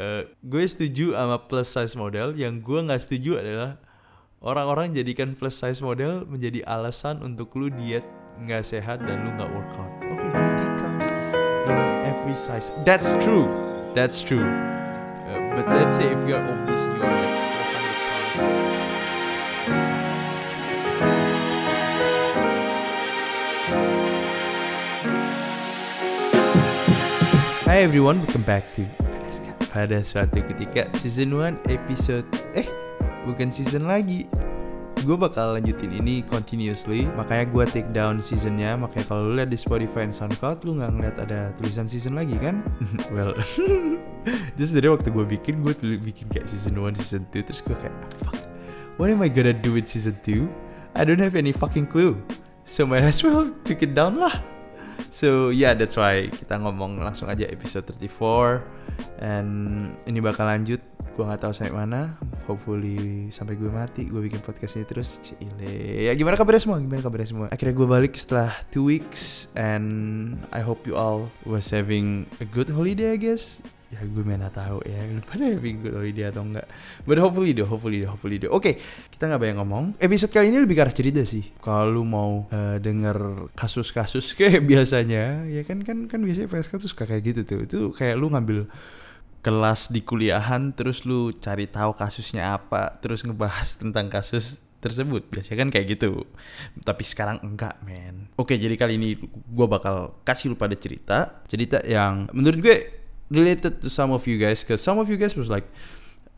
uh, gue setuju sama plus size model. Yang gue nggak setuju adalah orang-orang jadikan plus size model menjadi alasan untuk lu diet nggak sehat dan lu nggak workout. Okay, beauty comes in every size. That's true. That's true. Uh, but let's say if you are obese you are like 400 pounds. Hi everyone, welcome back to Pada suatu ketika season 1 episode Eh, bukan season lagi. Gue bakal lanjutin ini continuously. Makanya gue take down seasonnya. Makanya kalau lu lihat di Spotify dan Soundcloud Lu gak ngeliat ada tulisan season lagi kan? well Terus dari waktu gue bikin Gue bikin kayak season 1, season 2 Terus gue kayak Fuck What am I gonna do with season 2? I don't have any fucking clue. So might as well take it down lah So yeah, that's why kita ngomong langsung aja episode 34 And ini bakal lanjut. Gue gak tahu sampai mana. Hopefully sampai gue mati Gue bikin podcast ini terus. Cile. Ya gimana kabarnya semua? Gimana kabarnya semua? Akhirnya gue balik setelah 2 weeks And I hope you all was having a good holiday I guess ya gue mana tahu ya. Pada having good holiday atau enggak. But hopefully do hopefully do hopefully do oke okay, kita nggak banyak ngomong. Episode kali ini lebih ke arah cerita sih. Kalau mau uh, denger kasus-kasus kayak biasanya ya kan kan kan biasanya PSK tuh suka kayak gitu tuh. Itu kayak lu ngambil kelas di kuliahan terus lu cari tahu kasusnya apa terus ngebahas tentang kasus tersebut. Biasanya kan kayak gitu. Tapi sekarang enggak men. Oke jadi kali ini gue bakal kasih lu pada cerita cerita yang menurut gue related to some of you guys cause some of you guys was like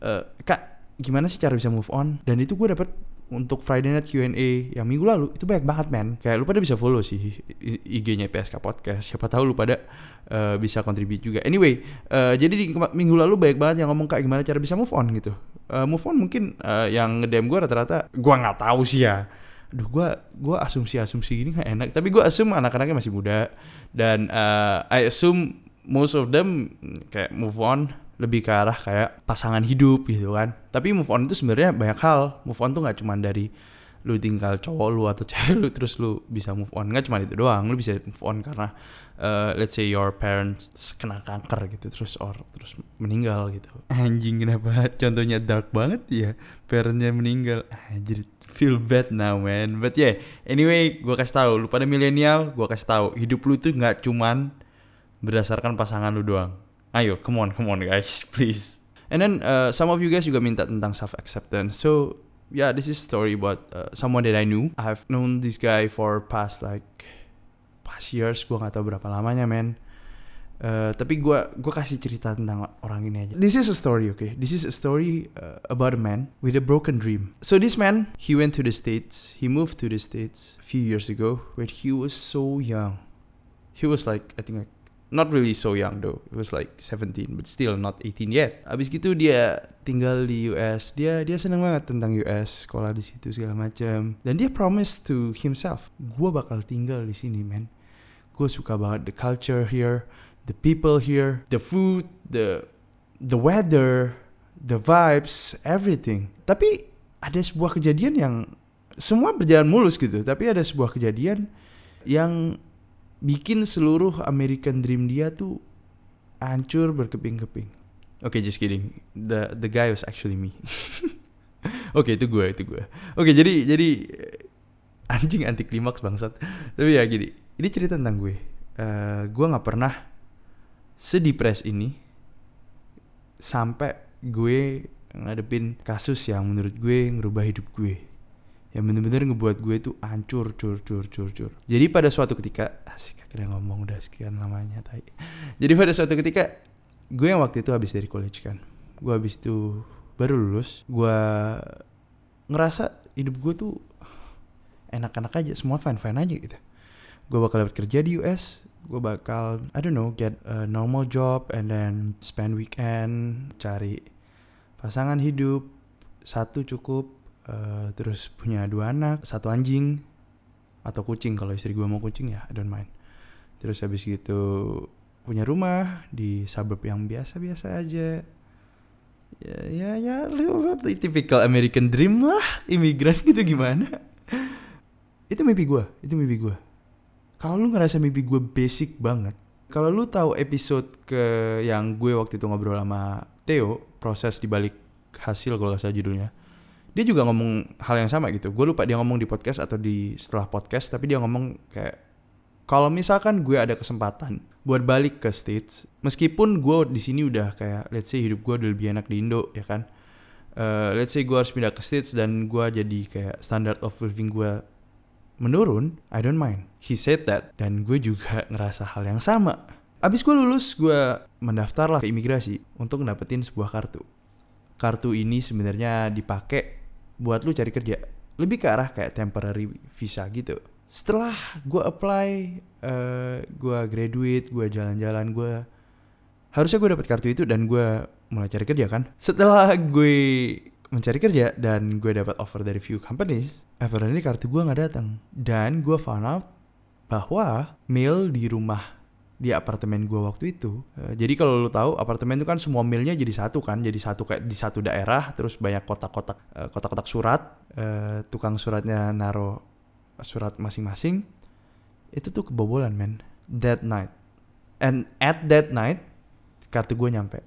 uh, kak gimana sih cara bisa move on? Dan itu gue dapet untuk Friday Night Q&A yang minggu lalu itu banyak banget men. Kayak lu pada bisa follow sih IG-nya PSK Podcast siapa tahu lu pada uh, bisa contribute juga. Anyway uh, jadi di minggu lalu banyak banget yang ngomong kayak gimana cara bisa move on? gitu. Uh, move on mungkin uh, yang ngedem gue rata-rata gue nggak tahu sih ya. Aduh gue gue asumsi asumsi gini nggak enak. Tapi gue assume anak-anaknya masih muda. Dan uh, I assume most of them kayak move on lebih ke arah kayak pasangan hidup gitu kan. Tapi move on itu sebenarnya banyak hal. Move on tuh nggak cuma dari lu tinggal cowok lu atau cewek lu terus lu bisa move on. Nggak cuma itu doang. Lu bisa move on karena uh, let's say your parents kena kanker gitu terus or terus meninggal gitu. Anjing kenapa? Contohnya dark banget ya parentnya meninggal. Anjir feel bad now man. But yeah anyway gua kasih tahu lu pada milenial gua kasih tahu hidup lu tuh nggak cuman berdasarkan pasangan lu doang. Ayo, come on, come on guys, please. And then uh, some of you guys juga minta tentang self acceptance. So yeah, this is story about uh, someone that I knew. I've known this guy for past like past years. Gua nggak tahu berapa lamanya, man. Uh, tapi gue gua kasih cerita tentang orang ini aja. This is a story, okay? This is a story uh, about a man with a broken dream. So this man, he went to the states. He moved to the states a few years ago when he was so young. He was like I think like not really so young though. It was like 17 but still not 18 yet. Abis gitu dia tinggal di US. Dia dia seneng banget tentang US, sekolah di situ segala macam. Dan dia promise to himself, gue bakal tinggal di sini, man. Gue suka banget the culture here, the people here, the food, the the weather, the vibes, everything. Tapi ada sebuah kejadian yang semua berjalan mulus gitu, tapi ada sebuah kejadian yang bikin seluruh American Dream dia tuh hancur berkeping-keping. Oke, okay, just kidding. The the guy was actually me. Oke, okay, itu gue, itu gue. Oke, okay, jadi jadi anjing anti klimaks bangsat. Tapi ya gini, ini cerita tentang gue. Uh, gue nggak pernah sedepres ini sampai gue ngadepin kasus yang menurut gue ngerubah hidup gue yang bener-bener ngebuat gue tuh hancur cur cur cur cur. Jadi pada suatu ketika asik akhirnya ngomong udah sekian lamanya tai. Jadi pada suatu ketika gue yang waktu itu habis dari college kan. Gue habis itu baru lulus gue ngerasa hidup gue tuh enak-enak aja semua fine fine aja gitu. Gue bakal dapat kerja di US gue bakal I don't know get a normal job and then spend weekend cari pasangan hidup satu cukup Uh, terus punya dua anak, satu anjing atau kucing kalau istri gue mau kucing ya, I don't mind. Terus habis gitu punya rumah di suburb yang biasa-biasa aja. Ya ya ya lu typical American dream lah, imigran gitu gimana? itu mimpi gue, itu mimpi gue. Kalau lu ngerasa mimpi gue basic banget, Kalau lu tahu episode ke yang gue waktu itu ngobrol sama Theo, proses dibalik hasil kalau gak salah judulnya. Dia juga ngomong hal yang sama gitu. Gue lupa dia ngomong di podcast atau di setelah podcast, tapi dia ngomong kayak kalau misalkan gue ada kesempatan buat balik ke States, meskipun gue di sini udah kayak let's say hidup gue udah lebih enak di Indo ya kan. Uh, let's say gue harus pindah ke States dan gue jadi kayak standard of living gue menurun, I don't mind. He said that dan gue juga ngerasa hal yang sama. Abis gue lulus, gue mendaftar lah ke imigrasi untuk dapetin sebuah kartu. Kartu ini sebenarnya dipakai buat lu cari kerja. Lebih ke arah kayak temporary visa gitu. Setelah gue apply, uh, gue graduate, gue jalan-jalan, gue harusnya gue dapet kartu itu dan gue mulai cari kerja kan. Setelah gue mencari kerja dan gue dapat offer dari few companies, apparently kartu gue nggak datang. Dan gue found out bahwa mail di rumah di apartemen gue waktu itu. Uh, jadi kalau lo tahu apartemen itu kan semua mailnya jadi satu kan, jadi satu kayak di satu daerah, terus banyak kotak-kotak uh, kotak-kotak surat, uh, tukang suratnya naro surat masing-masing. Itu tuh kebobolan men. That night. And at that night kartu gue nyampe.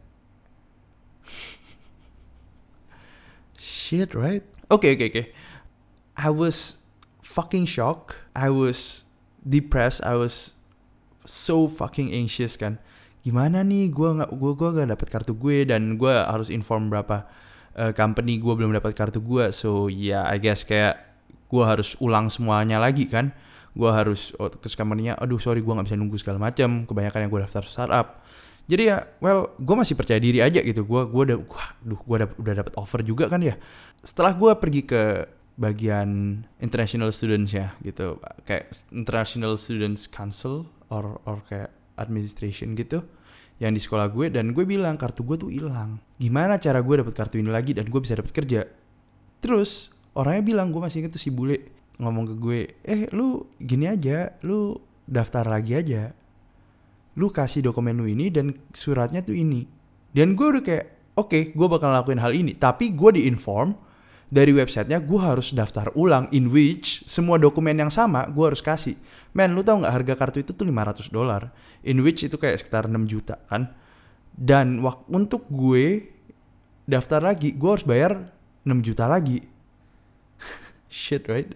shit, right? Oke, okay, oke, okay, oke. Okay. I was fucking shocked. I was depressed. I was so fucking anxious kan. Gimana nih gue nggak gue gue gak dapet kartu gue dan gue harus inform berapa uh, company gue belum dapat kartu gue. So yeah, I guess kayak gue harus ulang semuanya lagi kan. Gue harus oh, ke company-nya, aduh sorry gue nggak bisa nunggu segala macam. Kebanyakan yang gue daftar startup jadi ya well gue masih percaya diri aja gitu gue gue udah duh gue udah dapet offer juga kan ya setelah gue pergi ke bagian international students ya gitu kayak international students council or or kayak administration gitu yang di sekolah gue dan gue bilang kartu gue tuh hilang. Gimana cara gue dapet kartu ini lagi dan gue bisa dapet kerja? Terus orangnya bilang gue masih inget tuh si bule ngomong ke gue eh lu gini aja lu daftar lagi aja. Lu kasih dokumen lu ini dan suratnya tuh ini dan gue udah kayak oke okay, gue bakal lakuin hal ini. Tapi gue diinform dari websitenya gue harus daftar ulang in which semua dokumen yang sama gue harus kasih. Men lu tau nggak harga kartu itu tuh 500 dolar? In which itu kayak sekitar 6 juta kan? Dan untuk gue daftar lagi gue harus bayar 6 juta lagi. Shit right?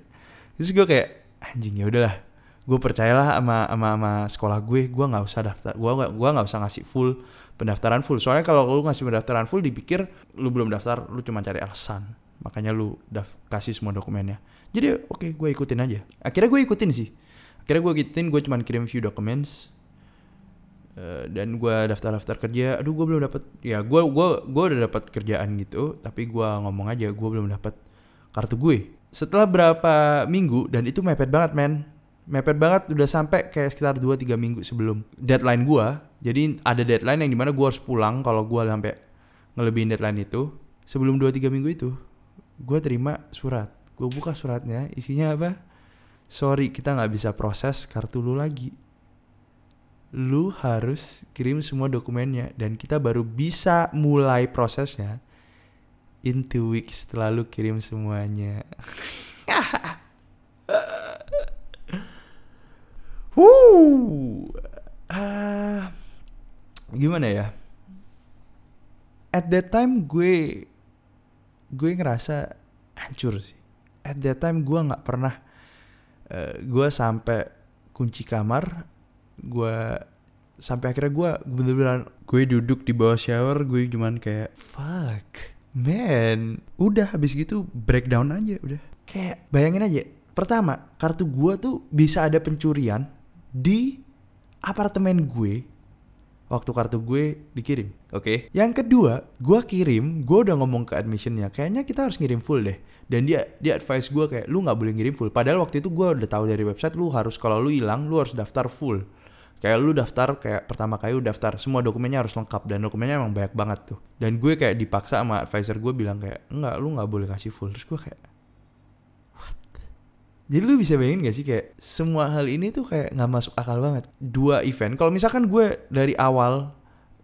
Terus gue kayak anjing ya udahlah. Gue percayalah sama sama sama sekolah gue gue nggak usah daftar gue nggak gue nggak usah ngasih full pendaftaran full. Soalnya kalau lu ngasih pendaftaran full dipikir lu belum daftar lu cuma cari alasan makanya lu daf kasih semua dokumennya. Jadi oke okay, gue ikutin aja. Akhirnya gue ikutin sih. Akhirnya gue ikutin gue cuma kirim few documents uh, dan gue daftar-daftar kerja. Aduh gue belum dapat ya gue gue gue udah dapat kerjaan gitu tapi gue ngomong aja gue belum dapat kartu gue. Setelah berapa minggu dan itu mepet banget men. Mepet banget udah sampai kayak sekitar 2-3 minggu sebelum deadline gua. Jadi ada deadline yang di mana gua harus pulang kalau gua sampai ngelebihin deadline itu sebelum 2-3 minggu itu gua terima surat. Gua buka suratnya isinya apa? Sorry kita nggak bisa proses kartu lu lagi. Lu harus kirim semua dokumennya dan kita baru bisa mulai prosesnya in two weeks setelah lu kirim semuanya. Wuh, uh, gimana ya? At that time gue gue ngerasa hancur sih. At that time gue nggak pernah uh, gue sampai kunci kamar, gue sampai akhirnya gue bener-bener gue duduk di bawah shower gue cuman kayak fuck man udah habis gitu breakdown aja udah kayak bayangin aja pertama kartu gue tuh bisa ada pencurian di apartemen gue waktu kartu gue dikirim. Oke. Okay. Yang kedua, gue kirim, gue udah ngomong ke admissionnya, kayaknya kita harus ngirim full deh. Dan dia dia advice gue kayak lu nggak boleh ngirim full. Padahal waktu itu gue udah tahu dari website lu harus kalau lu hilang lu harus daftar full. Kayak lu daftar kayak pertama kali lu daftar semua dokumennya harus lengkap dan dokumennya emang banyak banget tuh. Dan gue kayak dipaksa sama advisor gue bilang kayak enggak lu nggak boleh kasih full. Terus gue kayak jadi lu bisa bayangin gak sih kayak semua hal ini tuh kayak nggak masuk akal banget. Dua event. Kalau misalkan gue dari awal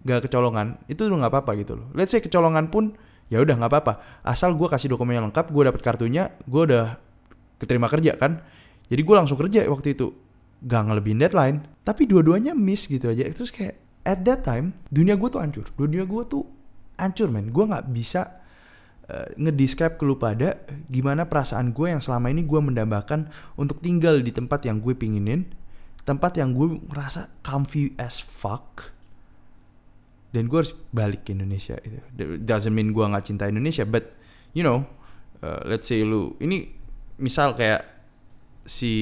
gak kecolongan, itu udah nggak apa-apa gitu loh. Let's say kecolongan pun ya udah nggak apa-apa. Asal gue kasih dokumen yang lengkap, gue dapet kartunya, gue udah keterima kerja kan. Jadi gue langsung kerja waktu itu. gak ngelebihin deadline tapi dua-duanya miss gitu aja terus kayak at that time dunia gue tuh hancur dunia gue tuh hancur men gue nggak bisa uh, ngedescribe ke lu pada gimana perasaan gue yang selama ini gue mendambakan untuk tinggal di tempat yang gue pinginin tempat yang gue ngerasa comfy as fuck dan gue harus balik ke Indonesia itu doesn't mean gue nggak cinta Indonesia but you know uh, let's say lu ini misal kayak si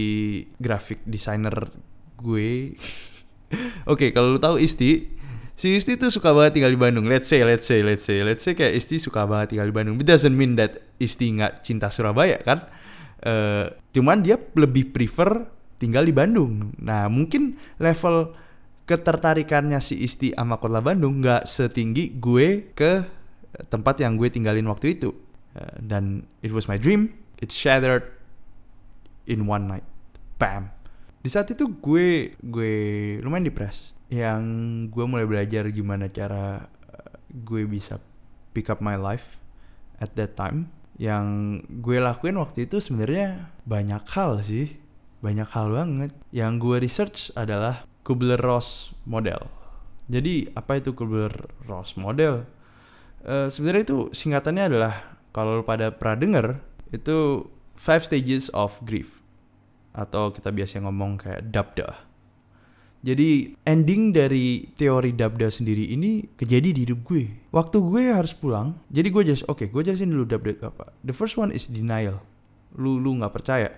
graphic designer gue. Oke, okay, kalau lu tahu Isti, si Isti tuh suka banget tinggal di Bandung. Let's say, let's say, let's say, let's say kayak Isti suka banget tinggal di Bandung. It doesn't mean that Isti nggak cinta Surabaya kan? Uh, cuman dia lebih prefer tinggal di Bandung. Nah, mungkin level ketertarikannya si Isti sama kota Bandung nggak setinggi gue ke tempat yang gue tinggalin waktu itu. Uh, dan it was my dream. It shattered in one night. Bam. Di saat itu gue gue lumayan depres. Yang gue mulai belajar gimana cara eh, gue bisa pick up my life at that time. Yang gue lakuin waktu itu sebenarnya banyak hal sih. Banyak hal banget. Yang gue research adalah Kubler-Ross model. Jadi apa itu Kubler-Ross model? Uh, sebenarnya itu singkatannya adalah kalau pada pernah denger itu five stages of grief atau kita biasa ngomong kayak dabda. Jadi ending dari teori dabda sendiri ini kejadi di hidup gue. Waktu gue harus pulang, jadi gue just oke, okay, gue jelasin dulu dabda apa. The first one is denial. Lu lu nggak percaya.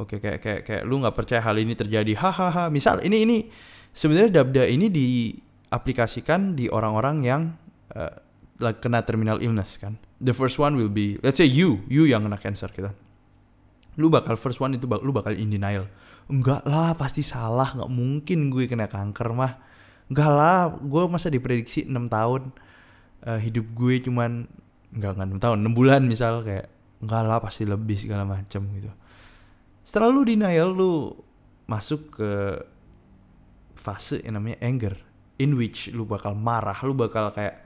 Oke, okay, kayak kayak kayak lu nggak percaya hal ini terjadi. Hahaha. Misal ini ini sebenarnya dabda ini diaplikasikan di orang-orang yang uh, kena terminal illness kan. The first one will be let's say you, you yang kena cancer kita lu bakal first one itu lu bakal in denial. Enggak lah pasti salah. Nggak mungkin gue kena kanker mah. Enggak lah gue masa diprediksi 6 tahun uh, hidup gue cuman enggak enggak 6 tahun 6 bulan misal kayak enggak lah pasti lebih segala macam gitu. Setelah lu denial lu masuk ke fase yang namanya anger in which lu bakal marah lu bakal kayak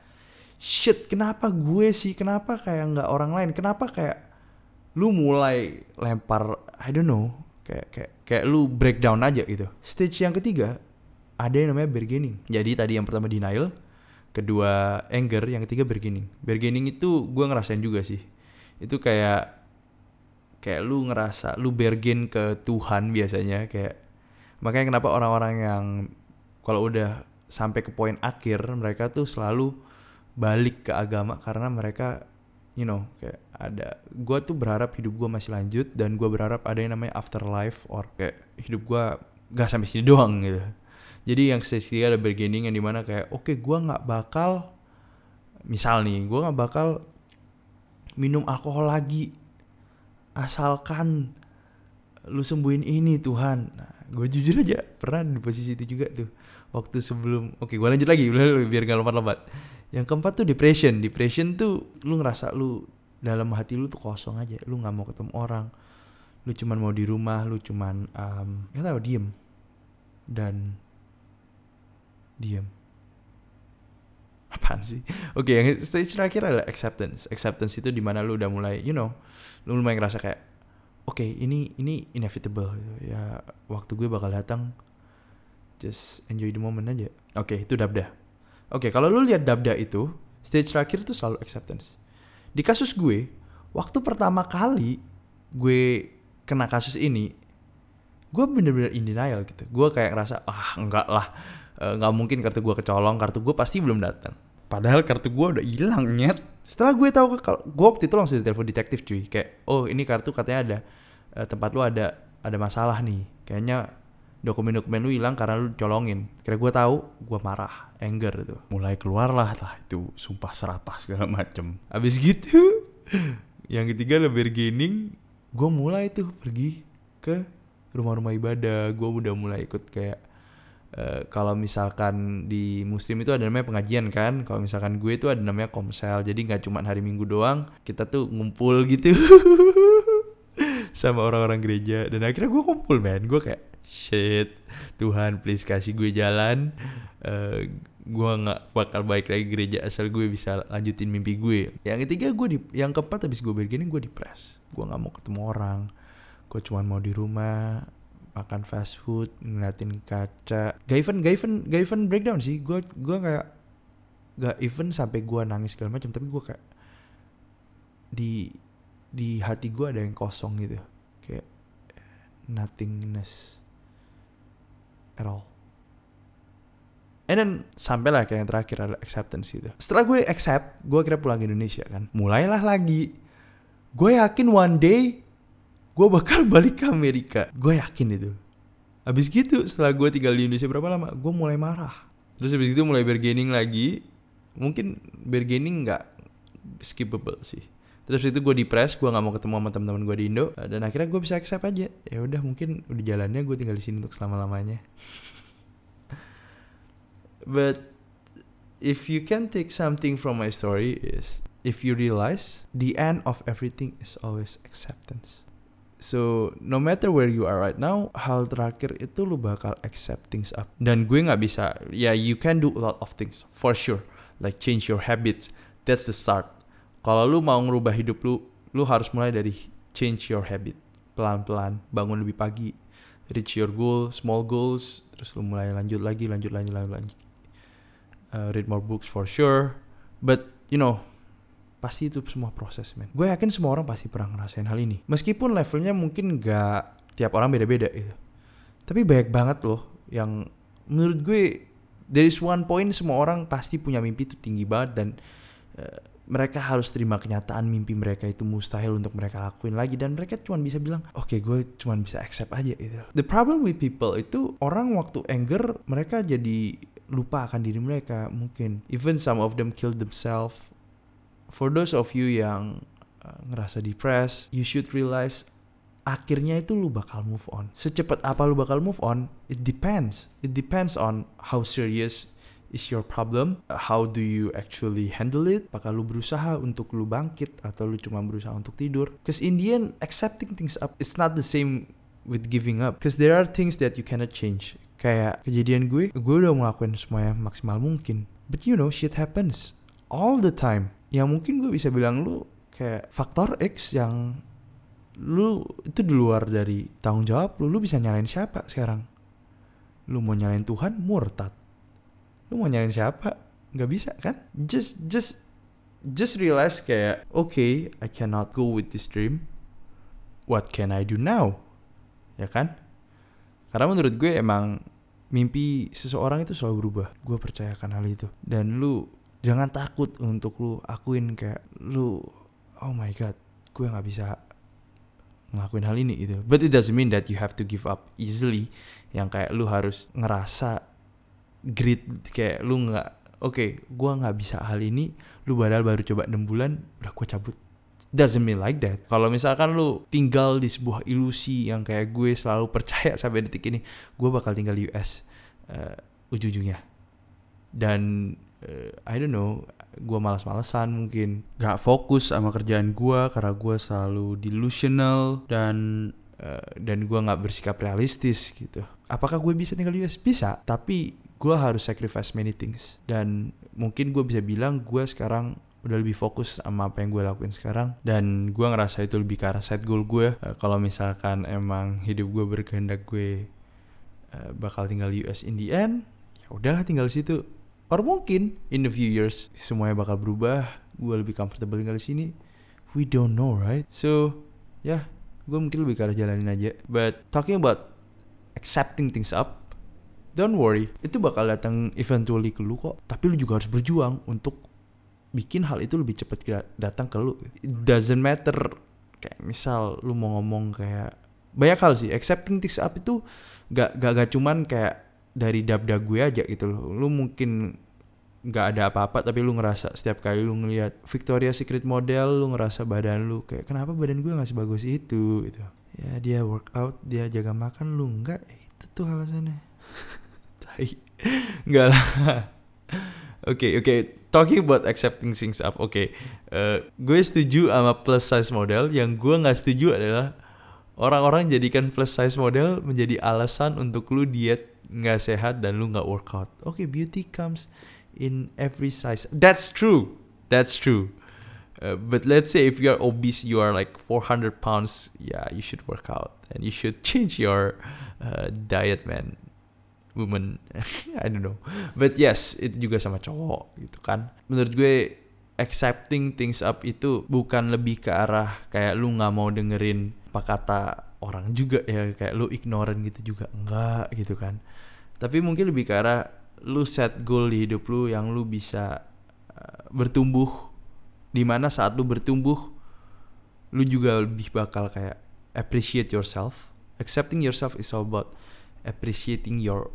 shit kenapa gue sih? Kenapa kayak nggak orang lain? Kenapa kayak lu mulai lempar I don't know kayak kayak kayak lu breakdown aja gitu. Stage yang ketiga ada yang namanya bargaining. Jadi tadi yang pertama denial, kedua anger, yang ketiga bargaining. Bargaining itu gue ngerasain juga sih. Itu kayak kayak lu ngerasa lu bargain ke Tuhan biasanya kayak makanya kenapa orang-orang yang kalau udah sampai ke poin akhir mereka tuh selalu balik ke agama karena mereka you know kayak ada gue tuh berharap hidup gue masih lanjut dan gue berharap ada yang namanya afterlife or kayak hidup gue gak sampai sini doang gitu. Jadi yang sesi ada beginning yang di mana kayak oke okay, gue nggak bakal misal nih gue nggak bakal minum alkohol lagi asalkan lu sembuhin ini Tuhan. Nah, gue jujur aja pernah di posisi itu juga tuh waktu sebelum oke okay, gue lanjut lagi biar gak lompat-lompat yang keempat tuh depression. Depression tuh lu ngerasa lu dalam hati lu tuh kosong aja. Lu nggak mau ketemu orang. Lu cuman mau di rumah lu cuman um, gak tau diem. Dan diem. Apaan sih? Oke okay, yang stage terakhir adalah acceptance. Acceptance itu di mana lu udah mulai you know lu mulai ngerasa kayak oke okay, ini ini inevitable. Ya waktu gue bakal datang. Just enjoy the moment aja. Oke okay, itu udah Oke, okay, kalau lu lihat Dabda itu, stage terakhir itu selalu acceptance. Di kasus gue, waktu pertama kali gue kena kasus ini, gue bener-bener in denial gitu. Gue kayak ngerasa, ah enggak lah, eh, nggak mungkin kartu gue kecolong, kartu gue pasti belum datang. Padahal kartu gue udah hilang nyet. Setelah gue tahu kalau gue waktu itu langsung telepon detektif cuy, kayak oh ini kartu katanya ada uh, tempat lu ada ada masalah nih, kayaknya dokumen-dokumen lu hilang karena lu colongin. Kira gue tahu, gue marah, anger itu. Mulai keluar lah itu sumpah serapah segala macem. Abis gitu, yang ketiga lebih bargaining, gue mulai tuh pergi ke rumah-rumah ibadah. Gue udah mulai ikut kayak uh, kalau misalkan di muslim itu ada namanya pengajian kan. Kalau misalkan gue itu ada namanya komsel. Jadi nggak cuma hari minggu doang, kita tuh ngumpul gitu. sama orang-orang gereja. Dan akhirnya gue kumpul men. Gue kayak shit Tuhan please kasih gue jalan. Uh, gue nggak bakal baik lagi gereja asal gue bisa lanjutin mimpi gue yang ketiga gue di yang keempat habis gue begini gue depres. Gue nggak mau ketemu orang. Gue cuma mau di rumah makan fast food ngeliatin kaca. Gak even gak even gak even breakdown sih. Gue gue kayak gak even sampai gue nangis segala macam. Tapi gue kayak di di hati gue ada yang kosong gitu nothingness at all And then sampai lah kayak yang terakhir ada acceptance gitu. Setelah gue accept, gue kira pulang ke Indonesia kan. Mulailah lagi. Gue yakin one day gue bakal balik ke Amerika. Gue yakin itu. Habis gitu setelah gue tinggal di Indonesia berapa lama, gue mulai marah. Terus habis itu mulai bargaining lagi. Mungkin bargaining nggak skippable sih. Terus itu gue depres, gue nggak mau ketemu sama teman-teman gue di Indo. Dan akhirnya gue bisa accept aja. Ya udah mungkin udah jalannya gue tinggal di sini untuk selama lamanya. But if you can take something from my story is if you realize the end of everything is always acceptance. So no matter where you are right now, hal terakhir itu lu bakal accept things up. Dan gue nggak bisa, ya yeah, you can do a lot of things for sure, like change your habits. That's the start. Kalau lu mau ngerubah hidup lu, lu harus mulai dari change your habit, pelan-pelan, bangun lebih pagi, reach your goal, small goals, terus lu mulai lanjut lagi, lanjut, lanjut, lanjut, lanjut uh, read more books for sure. But you know pasti itu semua proses men gue yakin semua orang pasti pernah ngerasain hal ini. Meskipun levelnya mungkin gak tiap orang beda-beda gitu. Tapi banyak banget loh yang menurut gue dari one point semua orang pasti punya mimpi itu tinggi banget dan uh, mereka harus terima kenyataan mimpi mereka itu mustahil untuk mereka lakuin lagi. Dan mereka cuma bisa bilang oke okay, gue cuma bisa accept aja gitu. The problem with people itu orang waktu anger mereka jadi lupa akan diri mereka mungkin. Even some of them kill themselves. For those of you yang uh, ngerasa depressed you should realize akhirnya itu lu bakal move on. Secepat apa lu bakal move on it depends. It depends on how serious is your problem? How do you actually handle it? Apakah lu berusaha untuk lu bangkit atau lu cuma berusaha untuk tidur? Cause in the end accepting things up it's not the same with giving up. Cause there are things that you cannot change. Kayak kejadian gue gue udah ngelakuin semuanya maksimal mungkin. But you know shit happens all the time. Yang mungkin gue bisa bilang lu kayak faktor X yang lu itu di luar dari tanggung jawab lu. Lu bisa nyalain siapa sekarang? Lu mau nyalain Tuhan murtad lu mau nyalain siapa? Nggak bisa kan? Just just just realize kayak okay I cannot go with this dream. What can I do now? Ya kan? Karena menurut gue emang mimpi seseorang itu selalu berubah. Gue percayakan hal itu. Dan lu jangan takut untuk lu akuin kayak lu oh my god gue nggak bisa ngelakuin hal ini gitu. But it doesn't mean that you have to give up easily. Yang kayak lu harus ngerasa grit kayak lu nggak oke okay, gue nggak bisa hal ini lu padahal baru coba 6 bulan udah gue cabut doesn't mean like that. Kalau misalkan lu tinggal di sebuah ilusi yang kayak gue selalu percaya sampai detik ini, gue bakal tinggal di US uh, ujung-ujungnya. Dan uh, I don't know, gue malas-malesan mungkin, gak fokus sama kerjaan gue karena gue selalu delusional dan dan gue nggak bersikap realistis gitu. Apakah gue bisa tinggal di US? Bisa, tapi gue harus sacrifice many things. Dan mungkin gue bisa bilang gue sekarang udah lebih fokus sama apa yang gue lakuin sekarang dan gue ngerasa itu lebih ke arah set goal gue uh, kalau misalkan emang hidup gue berkehendak gue uh, bakal tinggal di US in the end ya udahlah tinggal di situ or mungkin in the few years semuanya bakal berubah gue lebih comfortable tinggal di sini we don't know right so ya yeah, gue mungkin lebih ke arah jalanin aja. But talking about accepting things up don't worry. Itu bakal datang eventually ke lu kok. Tapi lu juga harus berjuang untuk bikin hal itu lebih cepat datang ke lu. It doesn't matter. Kayak misal lu mau ngomong kayak banyak hal sih. Accepting things up itu gak gak, gak cuman kayak dari dabda gue aja gitu loh. Lu mungkin nggak ada apa-apa tapi lu ngerasa setiap kali lu ngelihat Victoria Secret model lu ngerasa badan lu kayak kenapa badan gue nggak sebagus itu? Gitu. Ya dia workout dia jaga makan lu nggak? Itu tuh alasannya. Nggak lah. Oke oke. Talking about accepting things up, oke, eh, gue setuju sama plus size model. Yang gue nggak setuju adalah orang-orang jadikan plus size model menjadi alasan untuk lu diet nggak sehat dan lu nggak workout. Oke, okay, beauty comes in every size. That's true, that's true. Uh, but let's say if you're obese, you are like 400 pounds, yeah, you should work out and you should change your uh, diet, man. Woman, I don't know. But yes, itu juga sama cowok gitu kan. Menurut gue accepting things up itu bukan lebih ke arah kayak lu nggak mau dengerin apa kata orang juga ya kayak lu ignorant gitu juga enggak gitu kan. Tapi mungkin lebih ke arah lu set goal di hidup lu yang lu bisa uh, bertumbuh di mana saat lu bertumbuh lu juga lebih bakal kayak appreciate yourself. Accepting yourself is all about appreciating your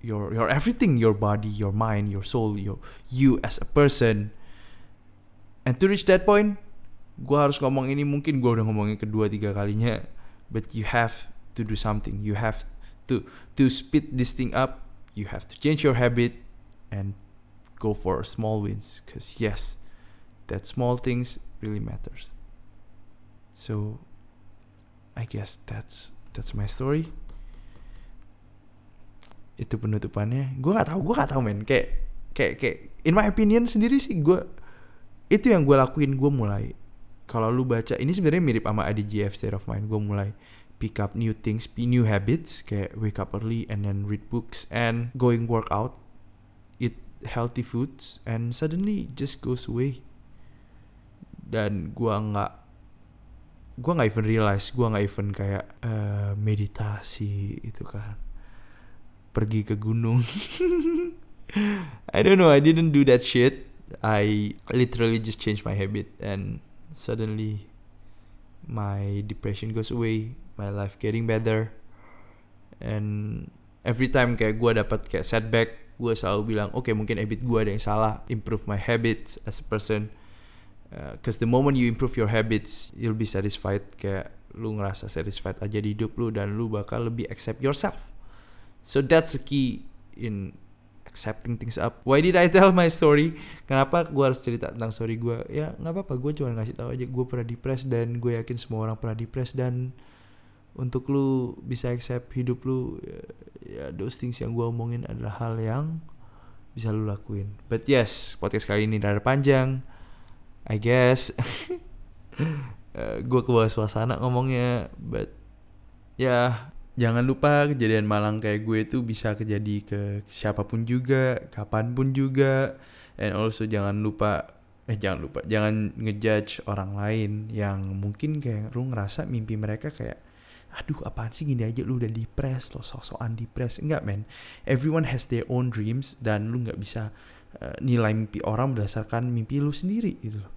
your your everything your body your mind your soul your you as a person. And to reach that point gue harus ngomong ini mungkin gue udah ngomongin kedua tiga kalinya but you have to do something. You have to to speed this thing up you have to change your habit and go for small wins because yes that small things really matters. So I guess that's that's my story. Itu penutupannya. Gue gak tahu, gue gak tahu men. Kayak kayak kayak in my opinion sendiri sih gue itu yang gue lakuin gue mulai kalau lu baca ini sebenarnya mirip sama IDGF state of mind gue mulai pick up new things new habits kayak wake up early and then read books and going workout eat healthy foods and suddenly just goes away. Dan gua nggak gua nggak even realize gua nggak even kayak uh, meditasi itu kan. Pergi ke gunung. I don't know I didn't do that shit. I literally just changed my habit and suddenly my depression goes away my life getting better and every time kayak gue dapat kayak setback gue selalu bilang oke okay, mungkin habit gue ada yang salah improve my habits as a person Because uh, the moment you improve your habits, you'll be satisfied. Kayak lu ngerasa satisfied aja di hidup lu dan lu bakal lebih accept yourself. So that's the key in accepting things up. Why did I tell my story? Kenapa gue harus cerita tentang story gue? Ya nggak apa-apa, gue cuma ngasih tahu aja gue pernah depres dan gue yakin semua orang pernah depres dan untuk lu bisa accept hidup lu ya, ya those things yang gue omongin adalah hal yang bisa lu lakuin. But yes, podcast kali ini rada panjang I guess eh, gue ke bawah suasana ngomongnya but ya yeah, jangan lupa kejadian malang kayak gue itu bisa kejadi ke siapa pun juga kapan pun juga. And also jangan lupa eh jangan lupa jangan ngejudge orang lain yang mungkin kayak lu ngerasa mimpi mereka kayak aduh apaan sih gini aja lu udah depres lo sok-sokan depres enggak men. Everyone has their own dreams dan lu nggak bisa uh, nilai mimpi orang berdasarkan mimpi lu sendiri gitu loh.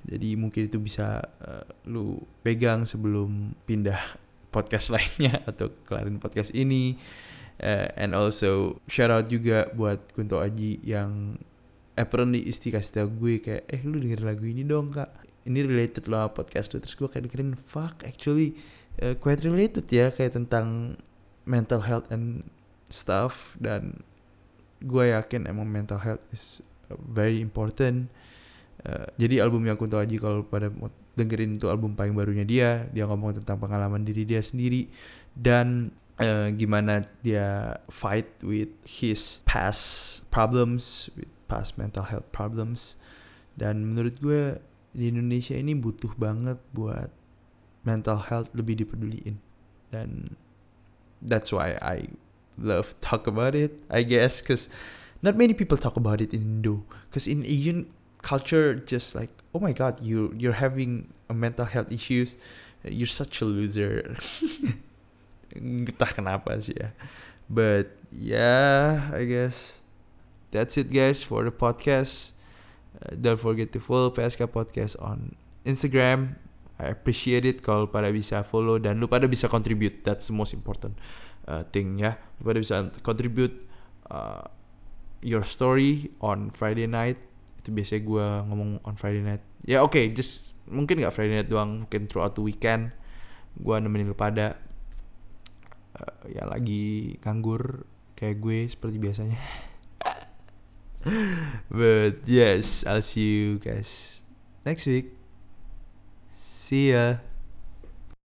Jadi mungkin itu bisa uh, lu pegang sebelum pindah podcast lainnya atau kelarin podcast ini. Uh, and also shout out juga buat Kunto Aji yang apparently isti kasih tau gue kayak eh lu denger lagu ini dong kak. Ini related loh podcast lu. Terus gue kayak dengerin fuck actually uh, quite related ya kayak tentang mental health and stuff. Dan gue yakin emang mental health is very important. Uh, jadi album yang Kunto Aji kalau pada dengerin itu album paling barunya dia dia ngomong tentang pengalaman diri dia sendiri dan uh, gimana dia fight with his past problems with past mental health problems. Dan menurut gue di Indonesia ini butuh banget buat mental health lebih dipeduliin. Dan that's why I love talk about it I guess cause not many people talk about it in Indo. Cause in Asian culture just like oh my god you you're having a mental health issues you're such a loser entah kenapa sih ya but yeah I guess that's it guys for the podcast uh, don't forget to follow PSK Podcast on Instagram I appreciate it kalau pada bisa follow dan lu pada bisa contribute. That's the most important uh, thing ya. Lu pada bisa contribute uh, your story on Friday night. Itu biasanya gue ngomong on Friday night. Ya oke, okay, just mungkin nggak Friday night doang, mungkin throughout the weekend. Gue nemenin lu pada uh, ya lagi nganggur kayak gue seperti biasanya. But yes, I'll see you guys next week. See ya.